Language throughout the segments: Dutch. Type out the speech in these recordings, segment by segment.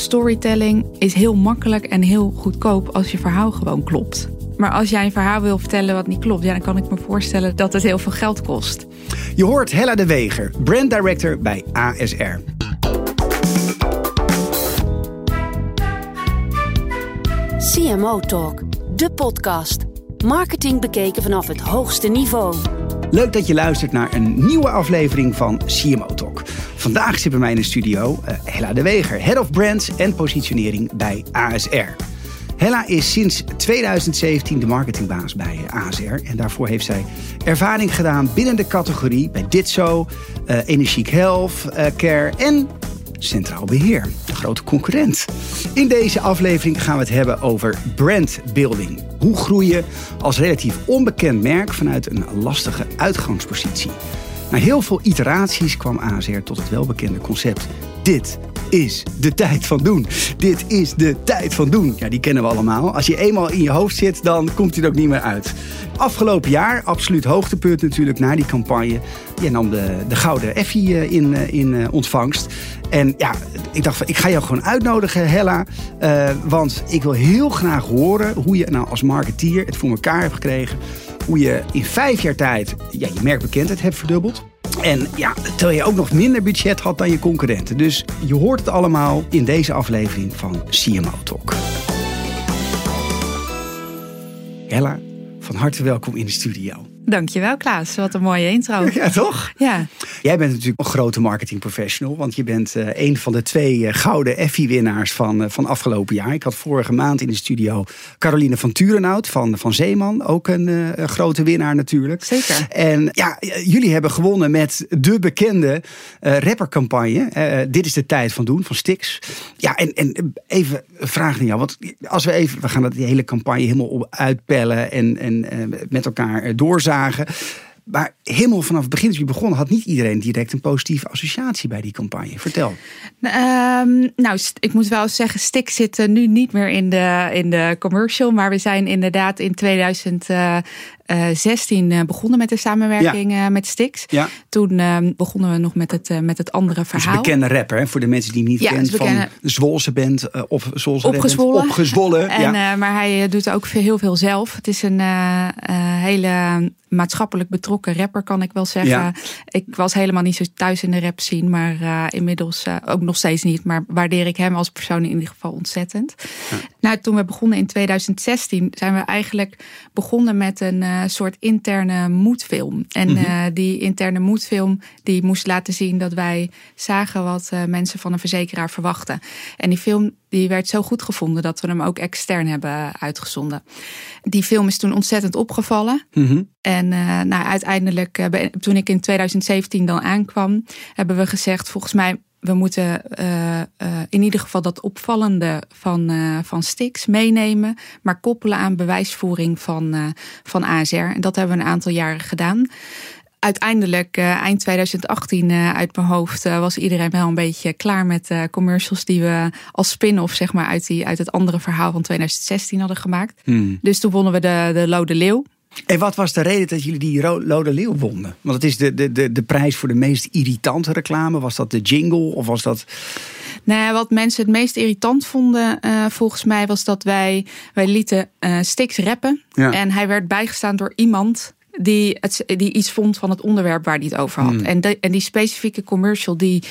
storytelling is heel makkelijk en heel goedkoop als je verhaal gewoon klopt. Maar als jij een verhaal wil vertellen wat niet klopt, ja, dan kan ik me voorstellen dat het heel veel geld kost. Je hoort Hella de Weger, brand director bij ASR. CMO Talk, de podcast. Marketing bekeken vanaf het hoogste niveau. Leuk dat je luistert naar een nieuwe aflevering van CMO Talk. Vandaag zit bij mij in de studio uh, Hella de Weger, Head of Brands en Positionering bij ASR. Hella is sinds 2017 de marketingbaas bij ASR. En daarvoor heeft zij ervaring gedaan binnen de categorie bij Ditso, uh, Energiek Health Care en Centraal Beheer, een grote concurrent. In deze aflevering gaan we het hebben over brandbuilding. Hoe groeien als relatief onbekend merk vanuit een lastige uitgangspositie? Na heel veel iteraties kwam ASR tot het welbekende concept. Dit is de tijd van doen. Dit is de tijd van doen. Ja, die kennen we allemaal. Als je eenmaal in je hoofd zit, dan komt hij er ook niet meer uit. Afgelopen jaar, absoluut hoogtepunt natuurlijk na die campagne. Je nam de, de gouden Effie eh, in, eh, in eh, ontvangst. En ja, ik dacht van, ik ga jou gewoon uitnodigen, Hella. Want ik wil heel graag horen hoe je nou als marketeer het voor elkaar hebt gekregen. Hoe je in vijf jaar tijd ja, je merkbekendheid hebt verdubbeld. En ja, terwijl je ook nog minder budget had dan je concurrenten. Dus je hoort het allemaal in deze aflevering van CMO Talk. Hella, van harte welkom in de studio. Dankjewel Klaas, wat een mooie intro. Ja, toch? Ja. Jij bent natuurlijk een grote marketing professional, want je bent uh, een van de twee uh, gouden Effie-winnaars van, uh, van afgelopen jaar. Ik had vorige maand in de studio Caroline van Turenhout van, van Zeeman, ook een grote winnaar natuurlijk. Zeker. En ja, jullie hebben gewonnen met de bekende rappercampagne. Dit is de tijd van doen, van Stix. Ja, en, en even een vraag naar jou, want als we even, we gaan dat die hele campagne helemaal uitpellen en, en met elkaar doorzagen. Maar helemaal vanaf het begin dat je begonnen, had niet iedereen direct een positieve associatie bij die campagne. Vertel. Um, nou, ik moet wel zeggen, Stik zit nu niet meer in de, in de commercial. Maar we zijn inderdaad in 2016 uh, begonnen met de samenwerking ja. met Stix. Ja. Toen uh, begonnen we nog met het, met het andere verhaal. Dus bekende rapper, hè? voor de mensen die niet ja, kennen. Van de Zwolse band of Zwolse opgezwollen. Band, opgezwollen. En, ja. maar hij doet ook heel veel zelf. Het is een hele maatschappelijk betrokken rapper, kan ik wel zeggen. Ja. Ik was helemaal niet zo thuis in de rap scene, maar uh, inmiddels uh, ook nog steeds niet. Maar waardeer ik hem als persoon in ieder geval ontzettend. Nou, toen we begonnen in 2016, zijn we eigenlijk begonnen met een uh, soort interne moedfilm. En mm -hmm. die interne moedfilm die moest laten zien dat wij zagen wat mensen van een verzekeraar verwachten. En die film die werd zo goed gevonden dat we hem ook extern hebben uitgezonden. Die film is toen ontzettend opgevallen. Mm -hmm. En nou, uiteindelijk, toen ik in 2017 dan aankwam, hebben we gezegd: volgens mij, we moeten uh, in ieder geval dat opvallende van, van Stix meenemen, maar koppelen aan bewijsvoering van, van ASR. En dat hebben we een aantal jaren gedaan uiteindelijk, uh, eind 2018, uh, uit mijn hoofd, uh, was iedereen wel een beetje klaar met commercials die we als spin-off, zeg maar, uit, die, uit het andere verhaal van 2016 hadden gemaakt. Hmm. Dus toen wonnen we de, de Lode Leeuw. En wat was de reden dat jullie die Lode Leeuw wonnen? Want het is de, de, de, de prijs voor de meest irritante reclame. Was dat de jingle of was dat... Nou, wat mensen het meest irritant vonden, uh, volgens mij, was dat wij, wij lieten uh, Stix rappen. Ja. En hij werd bijgestaan door iemand die, het, die iets vond van het onderwerp waar hij het over had. Hmm. En, de, en die specifieke commercial die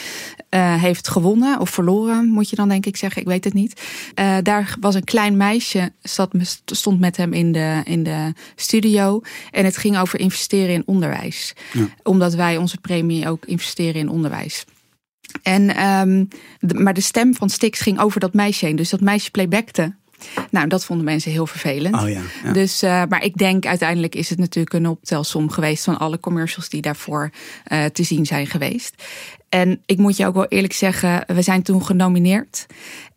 uh, heeft gewonnen of verloren, moet je dan denk ik zeggen, ik weet het niet. Uh, daar was een klein meisje, zat, stond met hem in de, in de studio. En het ging over investeren in onderwijs. Ja. Omdat wij onze premie ook investeren in onderwijs. En, um, de, maar de stem van Stix ging over dat meisje heen. Dus dat meisje playbackte. Nou, dat vonden mensen heel vervelend. Oh ja, ja. Dus, uh, maar ik denk uiteindelijk is het natuurlijk een optelsom geweest van alle commercials die daarvoor uh, te zien zijn geweest. En ik moet je ook wel eerlijk zeggen, we zijn toen genomineerd.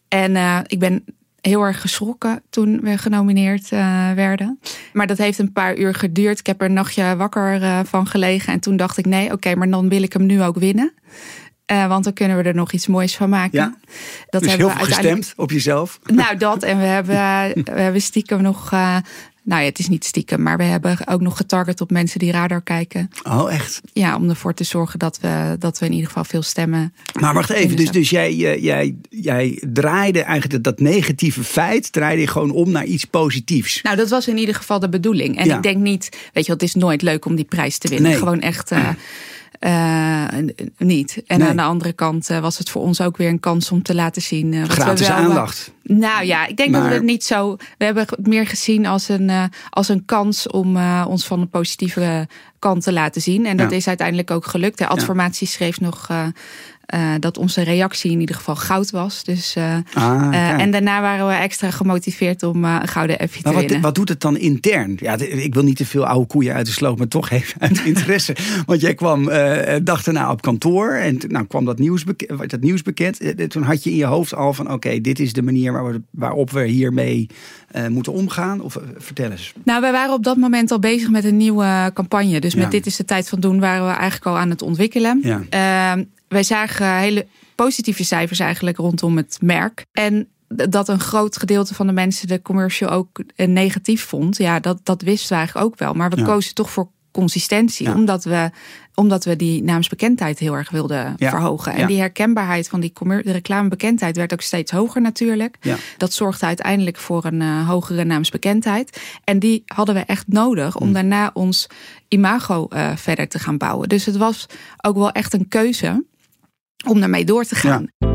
En uh, ik ben heel erg geschrokken toen we genomineerd uh, werden. Maar dat heeft een paar uur geduurd. Ik heb er een nachtje wakker uh, van gelegen. En toen dacht ik, nee, oké, okay, maar dan wil ik hem nu ook winnen. Uh, want dan kunnen we er nog iets moois van maken. Ja. Dat dus hebben heel we veel gestemd op jezelf? Nou, dat. En we hebben, we hebben stiekem nog uh, nou ja, het is niet stiekem, maar we hebben ook nog getarget op mensen die radar kijken. Oh, echt? Ja, om ervoor te zorgen dat we, dat we in ieder geval veel stemmen. Maar wacht even, dus, dus jij, jij, jij draaide eigenlijk dat negatieve feit, draaide je gewoon om naar iets positiefs. Nou, dat was in ieder geval de bedoeling. En ik denk niet, weet je, het is nooit leuk om die prijs te winnen. Gewoon echt. Uh, uh, niet. En aan de andere kant uh, was het voor ons ook weer een kans om te laten zien. Uh, Gratis we wel, aandacht. nou ja, ik denk maar... dat we het niet zo. We hebben het meer gezien als een, als een kans om ons van een positieve kant te laten zien. En dat ja. is uiteindelijk ook gelukt. De Adformatie ja. schreef nog uh, dat onze reactie in ieder geval goud was. Dus, uh, ah, en daarna waren we extra gemotiveerd om een gouden Effie te wat, winnen. Wat doet het dan intern? Ja, ik wil niet te veel oude koeien uit de sloop, maar toch even uit interesse. Want jij kwam dag daarna op kantoor en nou kwam dat nieuws, bekend, dat nieuws bekend. Toen had je in je hoofd al van oké, okay, dit is de manier waar we, waarop we hiermee moeten omgaan. Of vertel eens. Nou, wij waren op dat moment al bezig met een nieuwe campagne. Dus met ja. Dit is de tijd van doen waren we eigenlijk al aan het ontwikkelen. Ja. Ehm, wij zagen hele positieve cijfers eigenlijk rondom het merk. En dat een groot gedeelte van de mensen de commercial ook negatief vond. Ja, dat, dat wisten we eigenlijk ook wel. Maar we ja. kozen toch voor consistentie. Ja. Omdat, we, omdat we die naamsbekendheid heel erg wilden ja. verhogen. En ja. die herkenbaarheid van die de reclamebekendheid werd ook steeds hoger natuurlijk. Dat zorgde uiteindelijk voor een uh, hogere naamsbekendheid. En die hadden we echt nodig om mm. daarna ons imago uh, verder te gaan bouwen. Dus het was ook wel echt een keuze om daarmee door te gaan. Ja.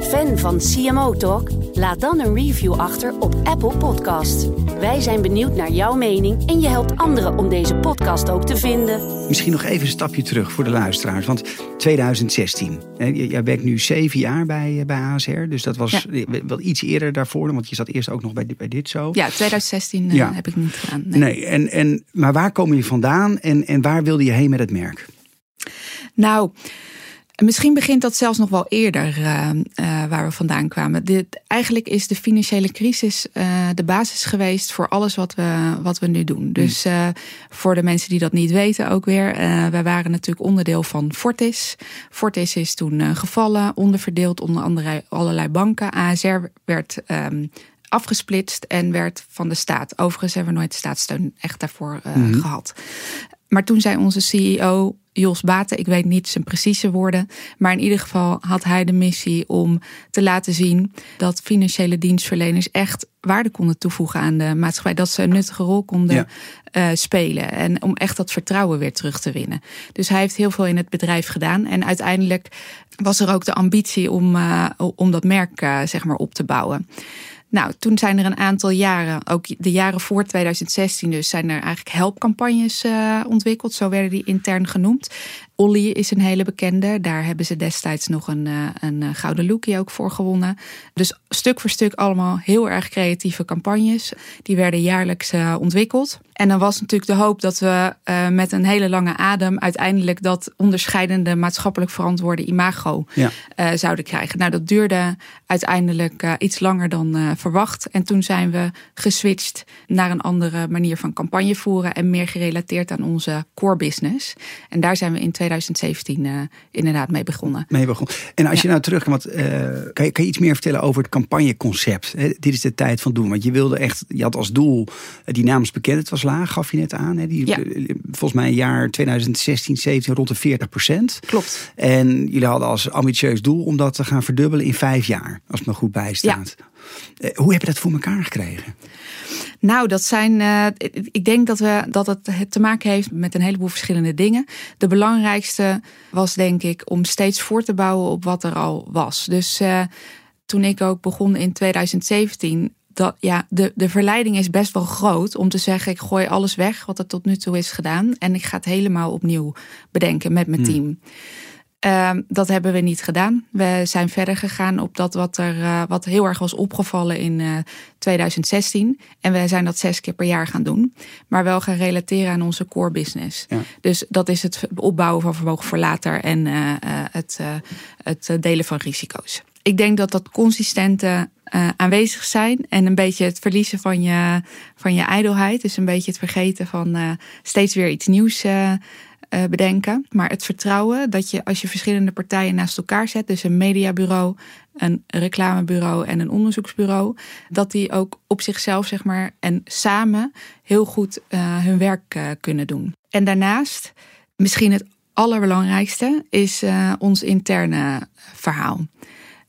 Fan van CMO Talk? Laat dan een review achter op Apple Podcast. Wij zijn benieuwd naar jouw mening en je helpt anderen om deze podcast ook te vinden. Misschien nog even een stapje terug voor de luisteraars. Want 2016, jij werkt nu zeven jaar bij, bij ASR. Dus dat was ja. wel iets eerder daarvoor. Want je zat eerst ook nog bij, bij dit zo. Ja, 2016 ja. heb ik niet gedaan. Nee, nee en, en, maar waar kom je vandaan en, en waar wilde je heen met het merk? Nou... Misschien begint dat zelfs nog wel eerder uh, uh, waar we vandaan kwamen. Dit, eigenlijk is de financiële crisis uh, de basis geweest voor alles wat we, wat we nu doen. Dus voor de mensen die dat niet weten ook weer. wij waren natuurlijk onderdeel van Fortis. Fortis is toen gevallen, onderverdeeld onder andere allerlei banken. ASR werd um, afgesplitst en werd van de staat. Overigens hebben we nooit staatssteun echt daarvoor mm -hmm. gehad. Maar toen zei onze CEO Jos Baten, ik weet niet zijn precieze woorden, maar in ieder geval had hij de missie om te laten zien dat financiële dienstverleners echt waarde konden toevoegen aan de maatschappij, dat ze een nuttige rol konden ja. uh, spelen en om echt dat vertrouwen weer terug te winnen. Dus hij heeft heel veel in het bedrijf gedaan en uiteindelijk was er ook de ambitie om, uh, om dat merk uh, zeg maar op te bouwen. Nou, toen zijn er een aantal jaren, ook de jaren voor 2016 dus, zijn er eigenlijk helpcampagnes uh, ontwikkeld. Zo werden die intern genoemd. Olly is een hele bekende. Daar hebben ze destijds nog een, uh, een gouden lookie ook voor gewonnen. Dus stuk voor stuk allemaal heel erg creatieve campagnes. Die werden jaarlijks uh, ontwikkeld. En dan was natuurlijk de hoop dat we uh, met een hele lange adem uiteindelijk dat onderscheidende maatschappelijk verantwoorde imago ja. uh, zouden krijgen. Nou, dat duurde uiteindelijk uh, iets langer dan verwacht. En toen zijn we geswitcht naar een andere manier van campagne voeren en meer gerelateerd aan onze core business. En daar zijn we in 2017 inderdaad mee begonnen. Mee begonnen. En als je nou terug want, kan, je, kan je iets meer vertellen over het campagneconcept? Dit is de tijd van doen. Want je wilde echt, je had als doel die namens bekend. Het was laag, gaf je net aan. Die, ja. Volgens mij jaar 2016, 17 rond de 40 procent. Klopt. En jullie hadden als ambitieus doel om dat te gaan verdubbelen in vijf jaar. Als het me goed bijstaat. Ja. Hoe heb je dat voor elkaar gekregen? Nou, dat zijn. Uh, ik denk dat, we, dat het, het te maken heeft met een heleboel verschillende dingen. De belangrijkste was, denk ik, om steeds voor te bouwen op wat er al was. Dus uh, toen ik ook begon in 2017 dat ja, de, de verleiding is best wel groot om te zeggen: ik gooi alles weg wat er tot nu toe is gedaan. En ik ga het helemaal opnieuw bedenken met mijn team. Hmm. Uh, dat hebben we niet gedaan. We zijn verder gegaan op dat wat er uh, wat heel erg was opgevallen in uh, 2016. En we zijn dat zes keer per jaar gaan doen. Maar wel gaan relateren aan onze core business. Ja. Dus dat is het opbouwen van vermogen voor later en uh, het, het delen van risico's. Ik denk dat dat consistente uh, aanwezig zijn. En een beetje het verliezen van je, van je ijdelheid. Dus een beetje het vergeten van uh, steeds weer iets nieuws uh, uh, bedenken. Maar het vertrouwen dat je als je verschillende partijen naast elkaar zet, dus een mediabureau, een reclamebureau en een onderzoeksbureau, dat die ook op zichzelf, zeg maar, en samen heel goed uh, hun werk uh, kunnen doen. En daarnaast, misschien het allerbelangrijkste, is ons interne verhaal.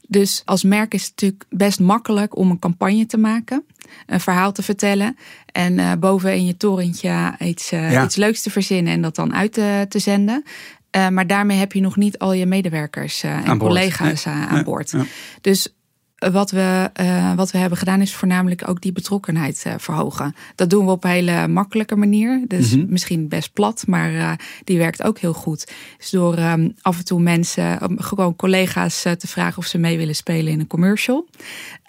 Dus als merk is het natuurlijk best makkelijk om een campagne te maken, een verhaal te vertellen en uh, boven in je torentje iets, uh, ja. iets leuks te verzinnen en dat dan uit te, te zenden. Uh, maar daarmee heb je nog niet al je medewerkers en aan collega's aan boord. Dus wat we, uh, wat we hebben gedaan is voornamelijk ook die betrokkenheid uh, verhogen. Dat doen we op een hele makkelijke manier. Dus mm -hmm. misschien best plat, maar uh, die werkt ook heel goed. Dus door um, af en toe mensen, um, gewoon collega's te vragen of ze mee willen spelen in een commercial.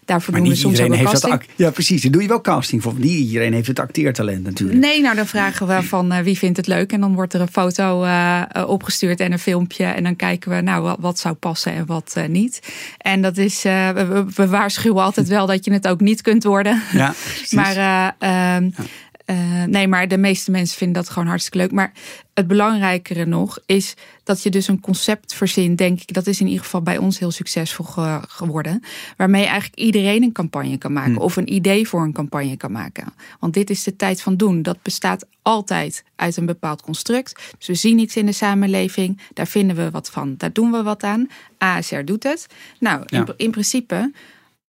Daarvoor maar doen niet we soms iedereen heeft casting. dat Ja, precies. Daar doe je wel casting voor. Niet iedereen heeft het acteertalent natuurlijk. Nee, nou dan vragen we van uh, wie vindt het leuk. En dan wordt er een foto uh, opgestuurd en een filmpje. En dan kijken we nou wat, wat zou passen en wat uh, niet. En dat is, we, we, waarschuwen altijd wel dat je het ook niet kunt worden. Ja, precies. maar ja. Uh, nee, maar de meeste mensen vinden dat gewoon hartstikke leuk. Maar het belangrijkere nog is dat je dus een concept verzint, denk ik. Dat is in ieder geval bij ons heel succesvol ge geworden. Waarmee eigenlijk iedereen een campagne kan maken. Hmm. Of een idee voor een campagne kan maken. Want dit is de tijd van doen. Dat bestaat altijd uit een bepaald construct. Dus we zien iets in de samenleving. Daar vinden we wat van. Daar doen we wat aan. ASR doet het. Nou, Ja. in, in principe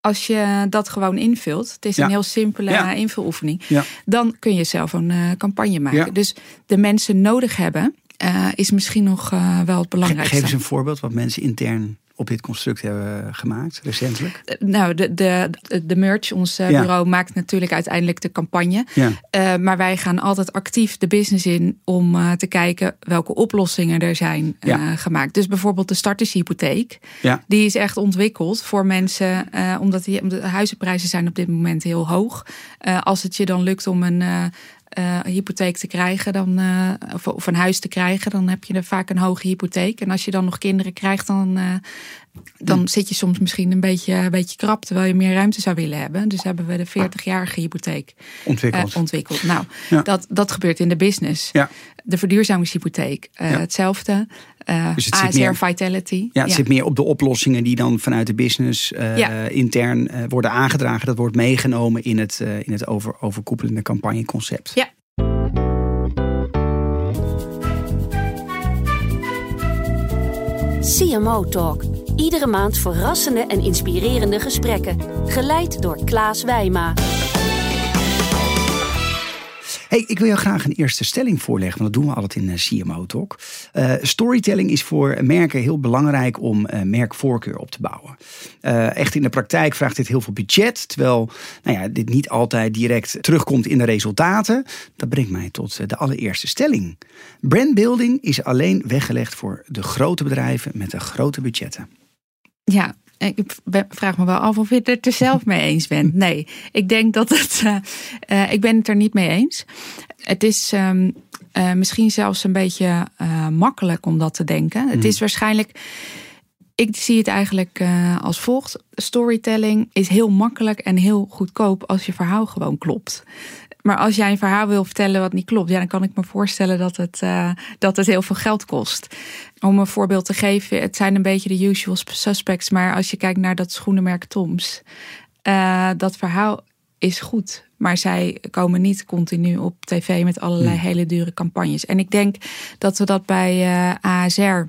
als je dat gewoon invult, het is Ja. een heel simpele Ja. invuloefening, Ja. dan kun je zelf een eh, campagne maken. Dus de mensen nodig hebben, eh, is misschien nog eh, wel het belangrijkste. Geef eens een voorbeeld wat mensen intern op dit construct hebben gemaakt, recentelijk. Eh, Nou, de, de, de merch, ons eh, Ja. bureau, maakt natuurlijk uiteindelijk de campagne. Ja. Eh, maar wij gaan altijd actief de business in om te kijken welke oplossingen er zijn Ja. gemaakt. Dus bijvoorbeeld de startershypotheek. Ja. Die is echt ontwikkeld voor mensen, omdat die, omdat de huizenprijzen zijn op dit moment heel hoog. Als het je dan lukt om een eh, hypotheek te krijgen, dan, eh, of, of een huis te krijgen, dan heb je er vaak een hoge hypotheek. En als je dan nog kinderen krijgt, dan, eh, dan zit je soms misschien een beetje, een beetje krap, terwijl je meer ruimte zou willen hebben. Dus hebben we de 40-jarige hypotheek Ontwikkeld. eh, ontwikkeld. Nou, Ja. dat, dat gebeurt in de business. Ja. De verduurzamingshypotheek, eh, Ja. hetzelfde. Eh, Dus het ASR meer- Vitality. Ja, het zit meer op de oplossingen die dan vanuit de business eh, Ja. intern eh, worden aangedragen. Dat wordt meegenomen in het, eh, in het over, overkoepelende campagneconcept. Ja. CMO Talk. Iedere maand verrassende en inspirerende gesprekken. Geleid door Klaas Wijma. Hey, ik wil jou graag een eerste stelling voorleggen, want dat doen we altijd in eh, CMO Talk. Eh, storytelling is voor merken heel belangrijk om eh, merkvoorkeur op te bouwen. Echt in de praktijk vraagt dit heel veel budget, terwijl nou ja, dit niet altijd direct terugkomt in de resultaten. Dat brengt mij tot de allereerste stelling. Brandbuilding is alleen weggelegd voor de grote bedrijven met de grote budgetten. Ja, ik vraag me wel af of je het er zelf mee eens bent. Nee, ik denk dat het. eh, eh, ik ben het er niet mee eens. Het is ehm, eh, misschien zelfs een beetje makkelijk om dat te denken. Het is waarschijnlijk. Ik zie het eigenlijk als volgt. Storytelling is heel makkelijk en heel goedkoop als je verhaal gewoon klopt. Maar als jij een verhaal wil vertellen wat niet klopt, ja, dan kan ik me voorstellen dat het, eh, dat het heel veel geld kost. Om een voorbeeld te geven, het zijn een beetje de usual suspects, maar als je kijkt naar dat schoenenmerk Toms, eh, dat verhaal is goed. Maar zij komen niet continu op tv met allerlei hele dure campagnes. En ik denk dat we dat bij eh, ASR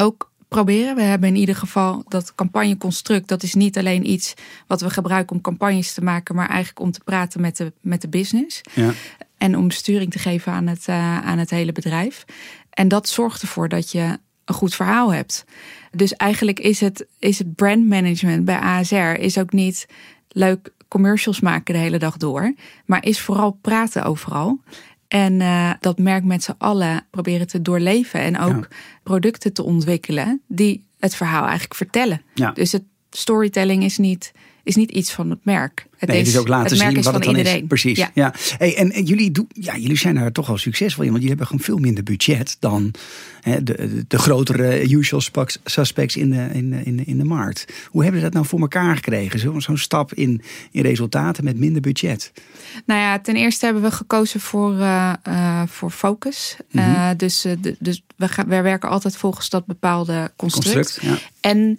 ook proberen. We hebben in ieder geval dat campagneconstruct. Dat is niet alleen iets wat we gebruiken om campagnes te maken, maar eigenlijk om te praten met de, met de business. Ja. En om sturing te geven aan het, eh, aan het hele bedrijf. En dat zorgt ervoor dat je een goed verhaal hebt. Dus eigenlijk is het, is het brandmanagement bij ASR is ook niet leuk commercials maken de hele dag door. Maar is vooral praten overal. En eh, dat merk met z'n allen proberen te doorleven. En ook producten te ontwikkelen die het verhaal eigenlijk vertellen. Ja. Dus het storytelling is niet, is niet iets van het merk. Het, nee, is, het is ook laten zien wat het dan iedereen. is. Precies. Ja. ja. Hey, en, en, jullie, doen, ja, jullie zijn daar toch al succesvol in, want jullie hebben gewoon veel minder budget dan hè, de, de, grotere usual suspects in de, in, in, in de markt. Hoe hebben ze dat nou voor elkaar gekregen? Zo'n zo stap in, in resultaten met minder budget? Nou ja, ten eerste hebben we gekozen voor, uh, uh, voor focus. Mm -hmm. uh, dus, dus we, gaan, we werken altijd volgens dat bepaalde construct. construct ja. En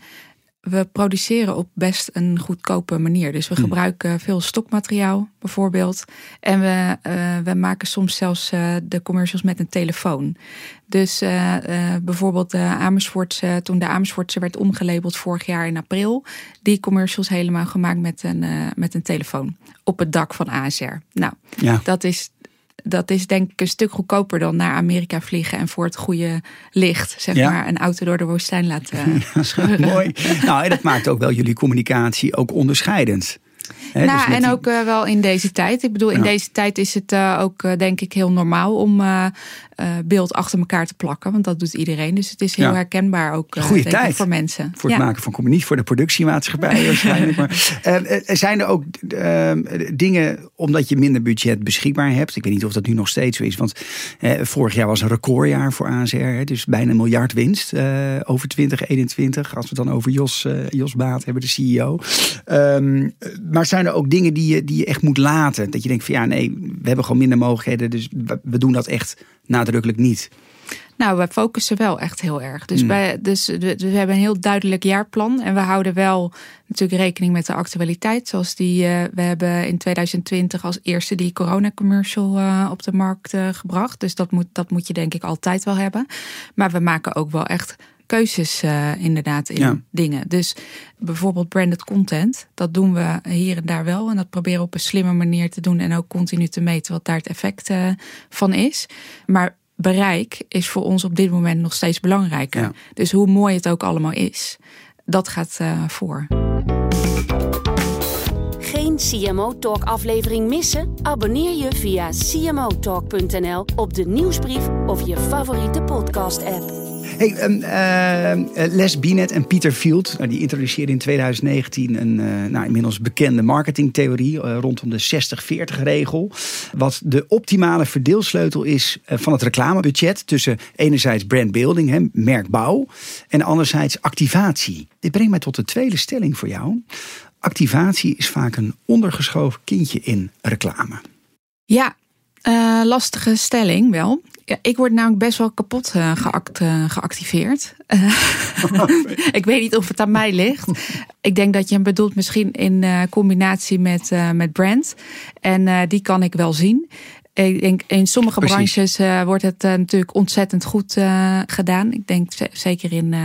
we produceren op best een goedkope manier. Dus we gebruiken veel stokmateriaal bijvoorbeeld. En we, uh, we maken soms zelfs uh, de commercials met een telefoon. Dus uh, bijvoorbeeld de Amersfoortse, toen de Amersfoortse werd omgelabeld vorig jaar in april. Die commercials helemaal gemaakt met een, met een telefoon. Op het dak van ASR. Nou, ja. dat is dat is denk ik een stuk goedkoper dan naar Amerika vliegen en voor het goede licht, zeg ja. maar, een auto door de woestijn laten ja, scheuren. Mooi. Nou, en dat maakt ook wel jullie communicatie ook onderscheidend. He, nou, dus en ook uh, wel in deze tijd. Ik bedoel, in ja. deze tijd is het uh, ook uh, denk ik heel normaal om beeld achter elkaar te plakken. Want dat doet iedereen. Dus het is heel ja. herkenbaar ook Goeie tijd. voor mensen. Voor het maken van communie, voor de productiemaatschappij waarschijnlijk. maar zijn er ook dingen, omdat je minder budget beschikbaar hebt. Ik weet niet of dat nu nog steeds zo is. Want vorig jaar was een recordjaar voor ASR. Dus bijna een miljard winst over 2021. Als we het dan over Jos, Jos Baat hebben, de CEO. Um, maar zijn er ook dingen die je, die je echt moet laten? Dat je denkt van ja, nee, we hebben gewoon minder mogelijkheden. Dus we doen dat echt nadrukkelijk niet. Nou, we focussen wel echt heel erg. Dus, mm. bij, dus we, we, hebben een heel duidelijk jaarplan. En we houden wel natuurlijk rekening met de actualiteit. Zoals die, uh, we hebben in 2020 als eerste die corona-commercial uh, op de markt uh, gebracht. Dus dat moet, dat moet je denk ik altijd wel hebben. Maar we maken ook wel echt keuzes uh, inderdaad in ja. dingen. Dus bijvoorbeeld branded content, dat doen we hier en daar wel. En dat proberen we op een slimme manier te doen en ook continu te meten wat daar het effect uh, van is. Maar bereik is voor ons op dit moment nog steeds belangrijker. Ja. Dus hoe mooi het ook allemaal is, dat gaat uh, voor. Geen CMO Talk aflevering missen? Abonneer je via cmotalk.nl op de nieuwsbrief of je favoriete podcast app. Hey, um, uh, Les Binet en Peter Field, nou, die introduceerden in 2019 een uh, nou, inmiddels bekende marketingtheorie rondom de 60-40 regel. Wat de optimale verdeelsleutel is van het reclamebudget tussen enerzijds brandbuilding, merkbouw, en anderzijds activatie. Dit brengt mij tot de tweede stelling voor jou. Activatie is vaak een ondergeschoven kindje in reclame. Ja, uh, lastige stelling wel. Ja, ik word namelijk best wel kapot uh, geact, uh, geactiveerd. ik weet niet of het aan mij ligt. Ik denk dat je hem bedoelt misschien in combinatie met, met brand. En die kan ik wel zien. Ik denk in sommige Precies. branches uh, wordt het uh, natuurlijk ontzettend goed uh, gedaan. Ik denk zeker in,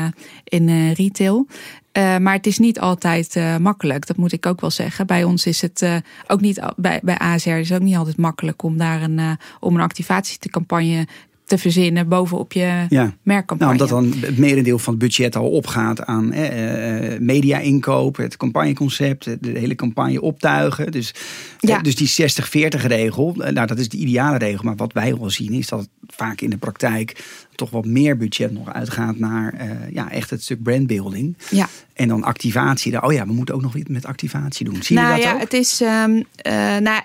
in retail. maar het is niet altijd makkelijk, dat moet ik ook wel zeggen. Bij ons is het ook niet, bij, bij ASR is het ook niet altijd makkelijk om daar een, om een activatiecampagne te verzinnen bovenop je ja. merkcampagne. Nou, omdat dan het merendeel van het budget al opgaat aan eh, media-inkoop, het campagneconcept, de hele campagne optuigen. Dus, ja. dus die 60-40 regel, nou dat is de ideale regel. Maar wat wij wel zien is dat vaak in de praktijk toch wat meer budget nog uitgaat naar uh, ja, echt het stuk brandbuilding. Ja. En dan activatie. Oh ja, we moeten ook nog iets met activatie doen. Zie nou, je dat ja, ook? Het is, um, uh, nou,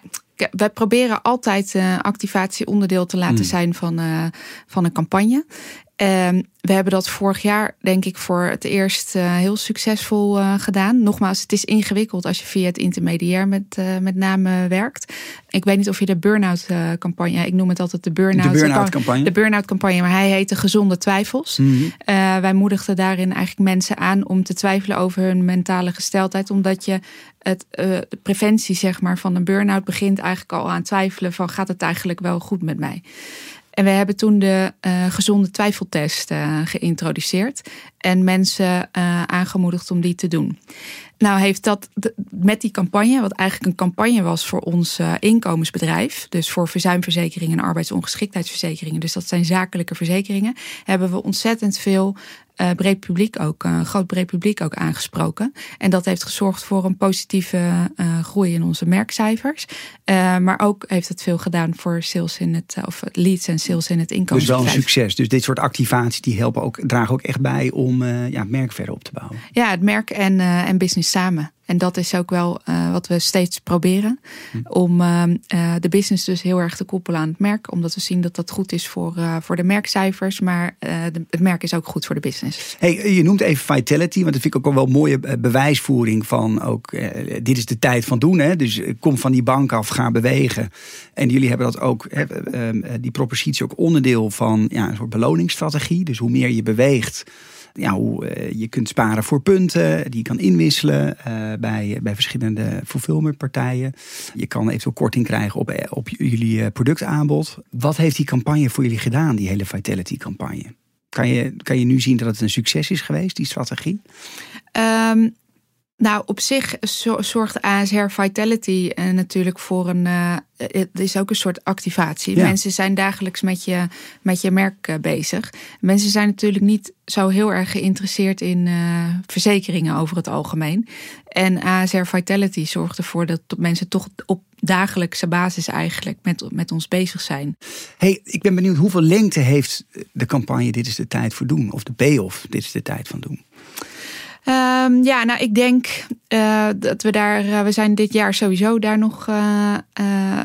wij proberen altijd uh, activatie onderdeel te laten mm. zijn van, uh, van een campagne. Um, we hebben dat vorig jaar, denk ik, voor het eerst uh, heel succesvol uh, gedaan. Nogmaals, het is ingewikkeld als je via het intermediair met, uh, met name werkt. Ik weet niet of je de burn-out campagne, ik noem het altijd de burn-out de campagne. De burn-out campagne, maar hij heette Gezonde Twijfels. Mm -hmm. wij moedigden daarin eigenlijk mensen aan om te twijfelen over hun mentale gesteldheid, omdat je het, de preventie zeg maar, van een burn-out begint eigenlijk al aan twijfelen van gaat het eigenlijk wel goed met mij. En we hebben toen de uh, gezonde twijfeltest uh, geïntroduceerd en mensen uh, aangemoedigd om die te doen. Nou heeft dat met die campagne, wat eigenlijk een campagne was voor ons inkomensbedrijf, dus voor verzuimverzekeringen en arbeidsongeschiktheidsverzekeringen, dus dat zijn zakelijke verzekeringen, hebben we ontzettend veel uh, breed publiek ook, een groot breed publiek ook aangesproken. En dat heeft gezorgd voor een positieve uh, groei in onze merkcijfers. Uh, maar ook heeft het veel gedaan voor sales in het, of leads en sales in het inkomen. Dus wel een succes. Dus dit soort activaties die helpen ook, dragen ook echt bij om ja, het merk verder op te bouwen. Ja, het merk en, en business samen. En dat is ook wel wat we steeds proberen. Hm. Om de business dus heel erg te koppelen aan het merk. Omdat we zien dat dat goed is voor, voor de merkcijfers. Maar de, het merk is ook goed voor de business. Hey, je noemt even Vitality. Want dat vind ik ook wel een mooie bewijsvoering van ook. dit is de tijd van doen. Hè? Dus kom van die bank af, ga bewegen. En jullie hebben dat ook, die propositie ook onderdeel van ja, een soort beloningsstrategie. Dus hoe meer je beweegt, ja, hoe uh, je kunt sparen voor punten, die je kan inwisselen uh, bij, bij verschillende fulfillmentpartijen. Je kan eventueel korting krijgen op, eh, op jullie productaanbod. Wat heeft die campagne voor jullie gedaan, die hele Vitality campagne? Kan je, kan je nu zien dat het een succes is geweest, die strategie? Um, nou, op zich zorgt ASR Vitality uh, natuurlijk voor een. Uh, het is ook een soort activatie. Mensen zijn dagelijks met je, met je merk uh, bezig. Mensen zijn natuurlijk niet zo heel erg geïnteresseerd in verzekeringen over het algemeen. En ASR Vitality zorgt ervoor dat mensen toch op dagelijkse basis eigenlijk met, met ons bezig zijn. Hey, ik ben benieuwd hoeveel lengte heeft de campagne Dit is de tijd voor doen? Of de payoff Dit is de tijd van doen? Um, ja, nou, ik denk uh, dat we daar, uh, we zijn dit jaar sowieso daar nog uh,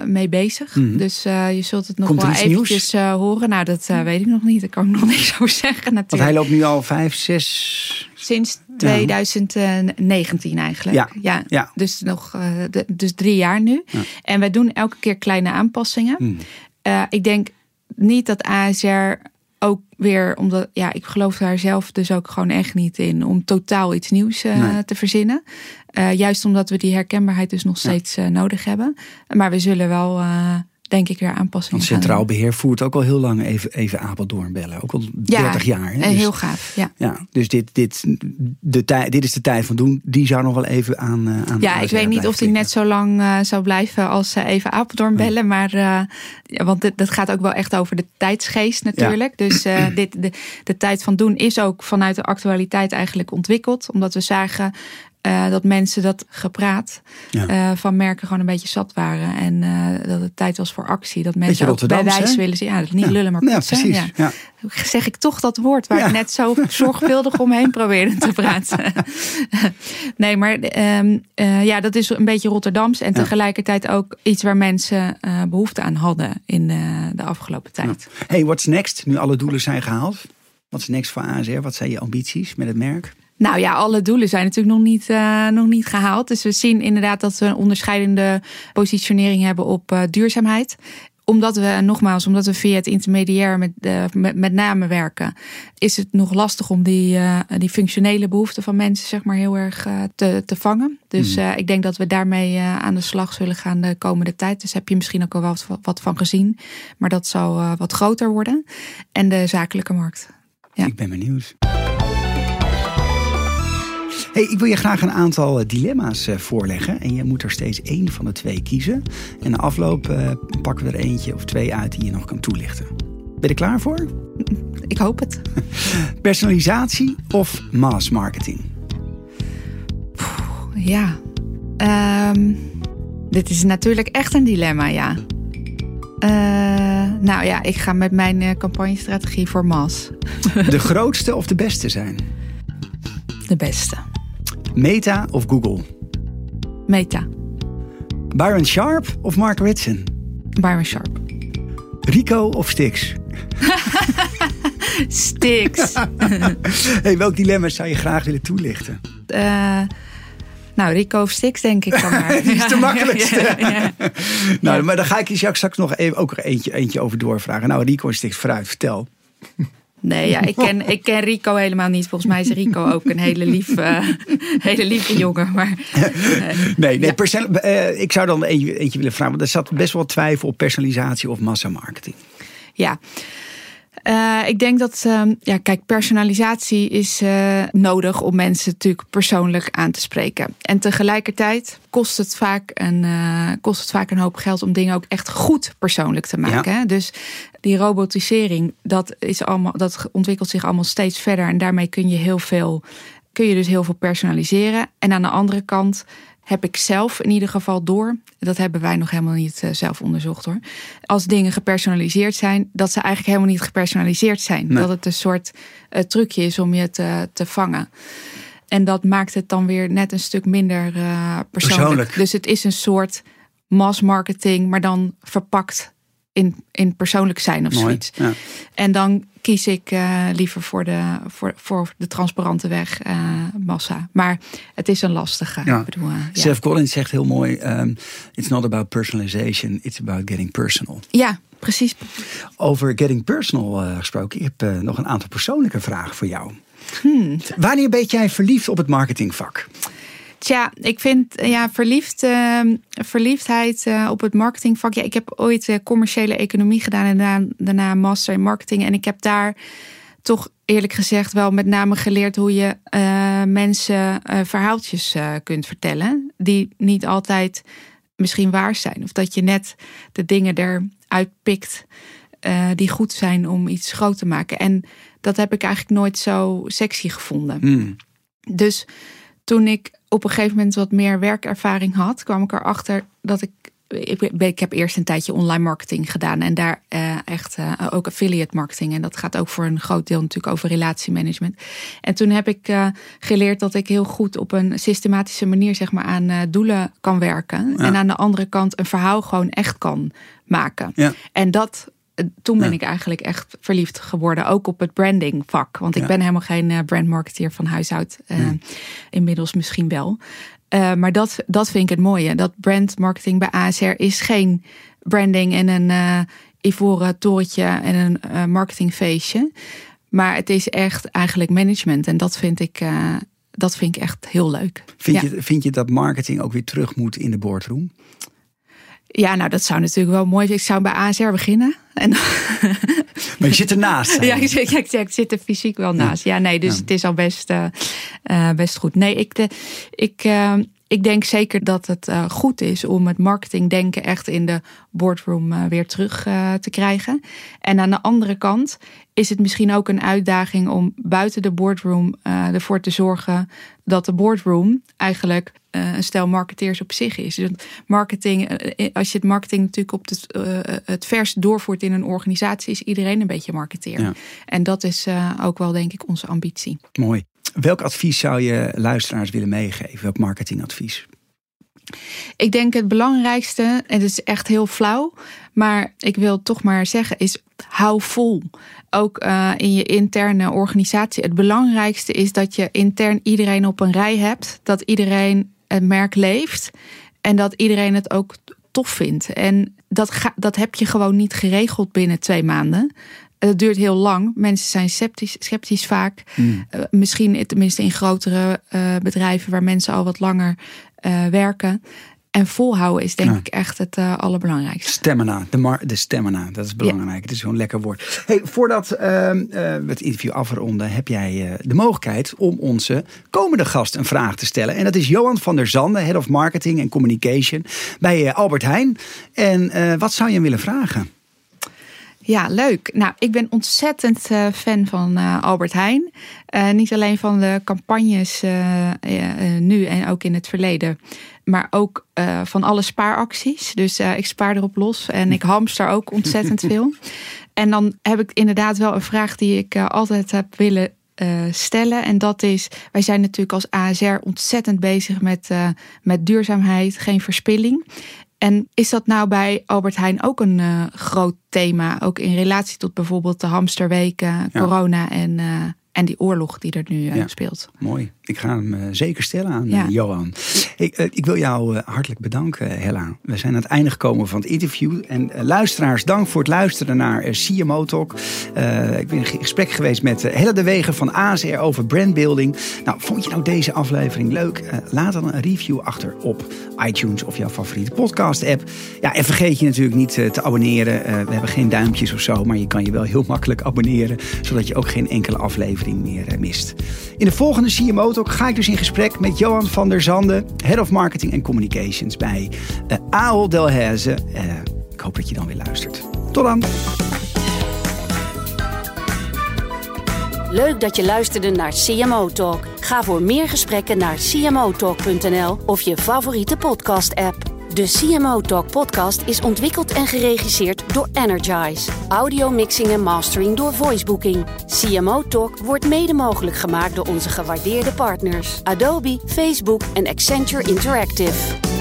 mee bezig. Mm -hmm. Dus je zult het nog Komt wel eventjes horen. Nou, dat weet ik nog niet. Dat kan ik nog niks over zeggen natuurlijk. Want hij loopt nu al vijf, zes... Sinds 2019 eigenlijk. Ja. ja. ja. Dus nog de, dus drie jaar nu. Ja. En wij doen elke keer kleine aanpassingen. Mm. ik denk niet dat ASR ook weer omdat, ja, ik geloof daar zelf dus ook gewoon echt niet in om totaal iets nieuws uh, te verzinnen. Uh, juist omdat we die herkenbaarheid dus nog steeds uh, nodig hebben. Maar we zullen wel denk ik weer aanpassingen. Want Centraal Beheer voert ook al heel lang even, even Apeldoorn bellen. Ook al 30 jaar. Hè? Dus, heel gaaf. Ja. ja dus dit, dit, de tijd, dit is de tijd van doen. Die zou nog wel even aan. Uh, aan ja, ik weet niet of die net zo lang uh, zou blijven als uh, even Apeldoorn bellen. Maar ja, want dat gaat ook wel echt over de tijdsgeest natuurlijk. Ja. Dus dit, de, de tijd van doen is ook vanuit de actualiteit eigenlijk ontwikkeld. Omdat we zagen uh, dat mensen dat gepraat ja. uh, van merken gewoon een beetje zat waren. En uh, dat het tijd was voor actie. Dat mensen ook bij wijze willen zien. Ja, dat niet ja. lullen, maar ja, precies. Ja. Zeg ik toch dat woord waar ik net zo zorgvuldig omheen probeerde te praten. nee, maar um, ja, dat is een beetje Rotterdams. En tegelijkertijd ook iets waar mensen behoefte aan hadden in de afgelopen tijd. Hey, what's next? Nu alle doelen zijn gehaald. Wat is next voor ASR? Wat zijn je ambities met het merk? Nou ja, alle doelen zijn natuurlijk nog niet, uh, nog niet gehaald. Dus we zien inderdaad dat we een onderscheidende positionering hebben op uh, duurzaamheid omdat we, nogmaals, omdat we via het intermediair met, uh, met, met name werken, is het nog lastig om die, uh, die functionele behoeften van mensen, zeg maar, heel erg uh, te, te vangen. Dus mm. ik denk dat we daarmee aan de slag zullen gaan de komende tijd. Dus heb je misschien ook al wat, wat van gezien. Maar dat zal wat groter worden. En de zakelijke markt. Ja. Ik ben benieuwd. Hey, ik wil je graag een aantal eh, dilemma's eh, voorleggen. En je moet er steeds één van de twee kiezen. En na afloop uh, pakken we er eentje of twee uit die je nog kan toelichten. Ben je er klaar voor? Ik hoop het. Personalisatie of mass marketing? Ja. Um, dit is natuurlijk echt een dilemma, ja. Uh, nou ja, ik ga met mijn uh, campagnestrategie voor mass. De grootste of de beste zijn? De beste. Meta of Google? Meta. Byron Sharp of Mark Ritson? Byron Sharp. Rico of Stix? Stix. hey, welk dilemma zou je graag willen toelichten? Uh, nou, Rico of Stix denk ik dan maar. Die is de makkelijkste. Ja, ja, ja. nou, maar dan ga ik je straks nog even, ook eentje, eentje over doorvragen. Nou, Rico of Stix, vooruit, vertel. Nee, ja, ik, ken, ik ken Rico helemaal niet. Volgens mij is Rico ook een hele, lief, uh, hele lieve jongen. Maar, uh, nee, nee ja. uh, ik zou dan eentje, eentje willen vragen. Want er zat best wel twijfel op personalisatie of massamarketing. Ja, uh, ik denk dat, uh, ja, kijk, personalisatie is uh, nodig om mensen natuurlijk persoonlijk aan te spreken. En tegelijkertijd kost het vaak een, kost het vaak een hoop geld om dingen ook echt goed persoonlijk te maken. Ja. Dus die robotisering, dat, is allemaal, dat ontwikkelt zich allemaal steeds verder. En daarmee kun je heel veel, kun je dus heel veel personaliseren. En aan de andere kant heb ik zelf in ieder geval door. Dat hebben wij nog helemaal niet uh, zelf onderzocht hoor. Als dingen gepersonaliseerd zijn, dat ze eigenlijk helemaal niet gepersonaliseerd zijn. Nee. Dat het een soort uh, trucje is om je te, te vangen. En dat maakt het dan weer net een stuk minder uh, persoonlijk. persoonlijk. Dus het is een soort mass marketing, maar dan verpakt in, in persoonlijk zijn of Mooi, zoiets. ja. En dan kies ik uh, liever voor de, voor, voor de transparante weg, uh, massa. Maar het is een lastige. Ja. Ik bedoel, uh, ja. Seth Collins zegt heel mooi: um, It's not about personalization, it's about getting personal. ja, precies. Over getting personal gesproken, ik heb nog een aantal persoonlijke vragen voor jou. Hmm. Wanneer ben jij verliefd op het marketingvak? Tja, ik vind ja, verliefd, uh, verliefdheid uh, op het marketingvak. Ja, ik heb ooit uh, commerciële economie gedaan en daarna, daarna master in marketing. En ik heb daar toch eerlijk gezegd wel met name geleerd hoe je uh, mensen verhaaltjes kunt vertellen. Die niet altijd misschien waar zijn. Of dat je net de dingen eruit pikt die goed zijn om iets groot te maken. En dat heb ik eigenlijk nooit zo sexy gevonden. Mm. Dus toen ik op een gegeven moment wat meer werkervaring had, kwam ik erachter dat ik. Ik, ik heb eerst een tijdje online marketing gedaan en daar uh, echt uh, ook affiliate marketing. En dat gaat ook voor een groot deel natuurlijk over relatiemanagement. En toen heb ik uh, geleerd dat ik heel goed op een systematische manier zeg maar, aan doelen kan werken. Ja. En aan de andere kant een verhaal gewoon echt kan maken. Ja. En dat toen ben Ja. ik eigenlijk echt verliefd geworden. Ook op het brandingvak. Want ik Ja. ben helemaal geen uh, brandmarketeer van huis uit. Uh, Inmiddels misschien wel. Uh, maar dat, dat vind ik het mooie. Dat brandmarketing bij ASR is geen branding en een uh, ivoren torentje en een marketingfeestje. Maar het is echt eigenlijk management. En dat vind ik, dat vind ik echt heel leuk. Vind, Ja. je, vind je dat marketing ook weer terug moet in de boardroom? Ja, nou dat zou natuurlijk wel mooi zijn. Ik zou bij ASR beginnen. En Maar je zit ernaast. Ja, ik zit, ja, ik zit- ik zit er fysiek wel naast. Ja, nee, dus Ja. het is al best, eh, eh, best goed. Nee, ik, de, ik, eh, ik denk zeker dat het eh, goed is om het marketingdenken echt in de boardroom eh, weer terug eh, te krijgen. En aan de andere kant is het misschien ook een uitdaging om buiten de boardroom ervoor te zorgen dat de boardroom eigenlijk een stel marketeers op zich is. Dus marketing, als je het marketing natuurlijk op het, het verst doorvoert in een organisatie, is iedereen een beetje marketeer. Ja. En dat is ook wel, denk ik, onze ambitie. Mooi. Welk advies zou je luisteraars willen meegeven? Welk marketingadvies? Ik denk het belangrijkste, en het is echt heel flauw, maar ik wil toch maar zeggen, is hou vol. Ook uh, in je interne organisatie. Het belangrijkste is dat je intern iedereen op een rij hebt, dat iedereen het merk leeft en dat iedereen het ook tof vindt. En dat, dat heb je gewoon niet geregeld binnen twee maanden. Het duurt heel lang. Mensen zijn sceptisch, sceptisch vaak. Mm. Uh, misschien tenminste in grotere uh, bedrijven waar mensen al wat langer uh, werken. En volhouden is denk Ja. ik echt het uh, allerbelangrijkste. Stamina, de, mar- de stamina, dat is belangrijk. Het is zo'n lekker woord. Hey, voordat uh, uh, we het interview afronden, heb jij de mogelijkheid om onze komende gast een vraag te stellen. En dat is Johan van der Zanden, Head of Marketing en Communication bij Albert Heijn. En wat zou je hem willen vragen? Ja, leuk. Nou, ik ben ontzettend uh, fan van uh, Albert Heijn. Uh, niet alleen van de campagnes nu en ook in het verleden. Maar ook van alle spaaracties. Dus ik spaar erop los en ik hamster ook ontzettend veel. En dan heb ik inderdaad wel een vraag die ik altijd heb willen stellen. En dat is, wij zijn natuurlijk als ASR ontzettend bezig met, met duurzaamheid, geen verspilling. En is dat nou bij Albert Heijn ook een uh, groot thema? Ook in relatie tot bijvoorbeeld de hamsterweken, ja. corona en, en die oorlog die er nu ja. speelt. Mooi. Ik ga hem uh, zeker stellen aan ja. uh, Johan. Ik, uh, ik, wil jou hartelijk bedanken, Hella. We zijn aan het einde gekomen van het interview. En luisteraars, dank voor het luisteren naar CMO Talk. ik ben in gesprek geweest met Hella de Wegen van ASR over brandbuilding. Nou, vond je nou deze aflevering leuk? laat dan een review achter op iTunes of jouw favoriete podcast app. Ja, en vergeet je natuurlijk niet te abonneren. we hebben geen duimpjes of zo, maar je kan je wel heel makkelijk abonneren. Zodat je ook geen enkele aflevering meer mist. In de volgende CMO Ga ik dus in gesprek met Johan van der Zanden, Head of Marketing en Communications bij uh, Ahold Delhaize. Uh, ik hoop dat je dan weer luistert. Tot dan! Leuk dat je luisterde naar CMO Talk. Ga voor meer gesprekken naar cmotalk.nl of je favoriete podcast-app. De CMO Talk podcast is ontwikkeld en geregisseerd door Energize. Audio mixing en mastering door Voicebooking. CMO Talk wordt mede mogelijk gemaakt door onze gewaardeerde partners Adobe, Facebook en Accenture Interactive.